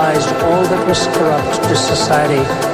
realized all that was corrupt to society.